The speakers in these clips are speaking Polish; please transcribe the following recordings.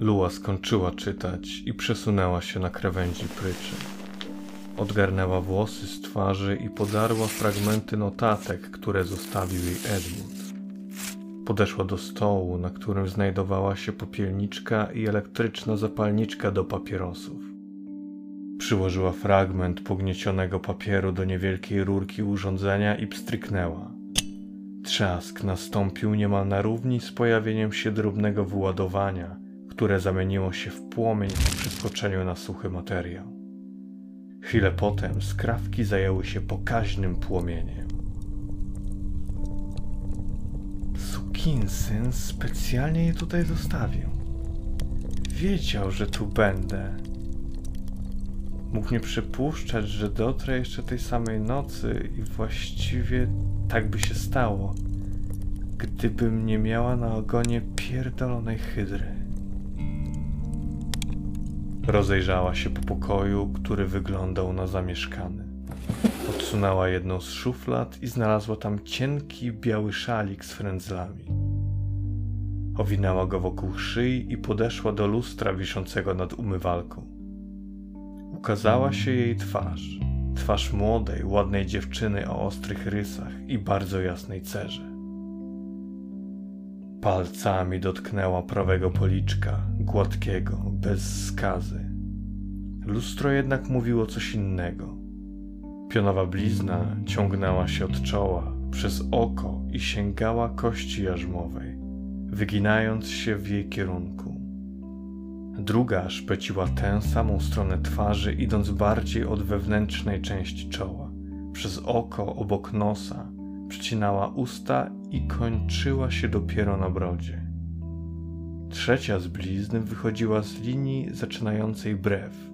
Lua skończyła czytać i przesunęła się na krawędzi pryczy. Odgarnęła włosy z twarzy i podarła fragmenty notatek, które zostawił jej Edmund. Podeszła do stołu, na którym znajdowała się popielniczka i elektryczna zapalniczka do papierosów. Przyłożyła fragment pogniecionego papieru do niewielkiej rurki urządzenia i pstryknęła. Trzask nastąpił niemal na równi z pojawieniem się drobnego wyładowania, które zamieniło się w płomień po przeskoczeniu na suchy materiał. Chwilę potem skrawki zajęły się pokaźnym płomieniem. Sukinsyn specjalnie je tutaj zostawił. Wiedział, że tu będę. Mógł nie przypuszczać, że dotrę jeszcze tej samej nocy i właściwie tak by się stało, gdybym nie miała na ogonie pierdolonej hydry. Rozejrzała się po pokoju, który wyglądał na zamieszkany. Odsunęła jedną z szuflad i znalazła tam cienki, biały szalik z frędzlami. Owinęła go wokół szyi i podeszła do lustra wiszącego nad umywalką. Ukazała się jej twarz. Twarz młodej, ładnej dziewczyny o ostrych rysach i bardzo jasnej cerze. Palcami dotknęła prawego policzka, gładkiego, bez skazy. Lustro jednak mówiło coś innego. Pionowa blizna ciągnęła się od czoła, przez oko i sięgała kości jarzmowej, wyginając się w jej kierunku. Druga szpeciła tę samą stronę twarzy, idąc bardziej od wewnętrznej części czoła, przez oko obok nosa, przycinała usta i kończyła się dopiero na brodzie. Trzecia z blizn wychodziła z linii zaczynającej brew.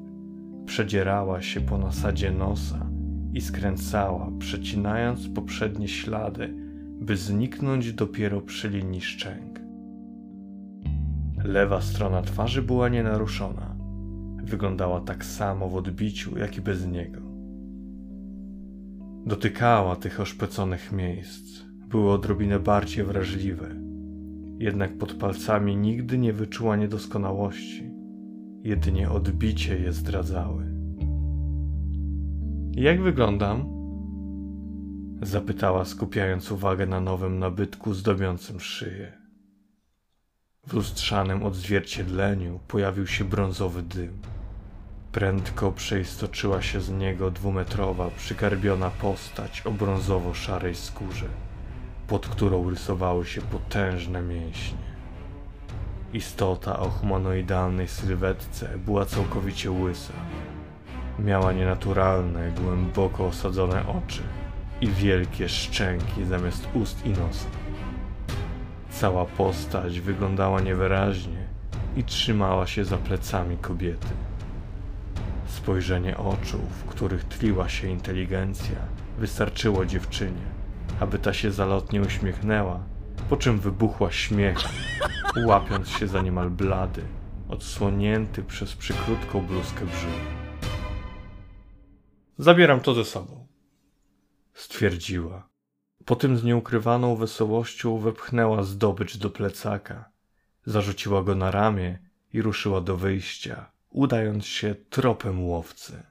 Przedzierała się po nasadzie nosa i skręcała, przecinając poprzednie ślady, by zniknąć dopiero przy linii szczęk. Lewa strona twarzy była nienaruszona. Wyglądała tak samo w odbiciu, jak i bez niego. Dotykała tych oszpeconych miejsc. Były odrobinę bardziej wrażliwe. Jednak pod palcami nigdy nie wyczuła niedoskonałości. Jedynie odbicie je zdradzały. Jak wyglądam? Zapytała, skupiając uwagę na nowym nabytku zdobiącym szyję. W lustrzanym odzwierciedleniu pojawił się brązowy dym. Prędko przeistoczyła się z niego dwumetrowa, przygarbiona postać o brązowo-szarej skórze, pod którą rysowały się potężne mięśnie. Istota o humanoidalnej sylwetce była całkowicie łysa. Miała nienaturalne, głęboko osadzone oczy i wielkie szczęki zamiast ust i nosa. Cała postać wyglądała niewyraźnie i trzymała się za plecami kobiety. Spojrzenie oczu, w których tliła się inteligencja, wystarczyło dziewczynie, aby ta się zalotnie uśmiechnęła, po czym wybuchła śmiechem, łapiąc się za niemal blady, odsłonięty przez przykrótką bluzkę brzuch. Zabieram to ze sobą, stwierdziła. Potem z nieukrywaną wesołością wepchnęła zdobycz do plecaka, zarzuciła go na ramię i ruszyła do wyjścia, udając się tropem łowcy.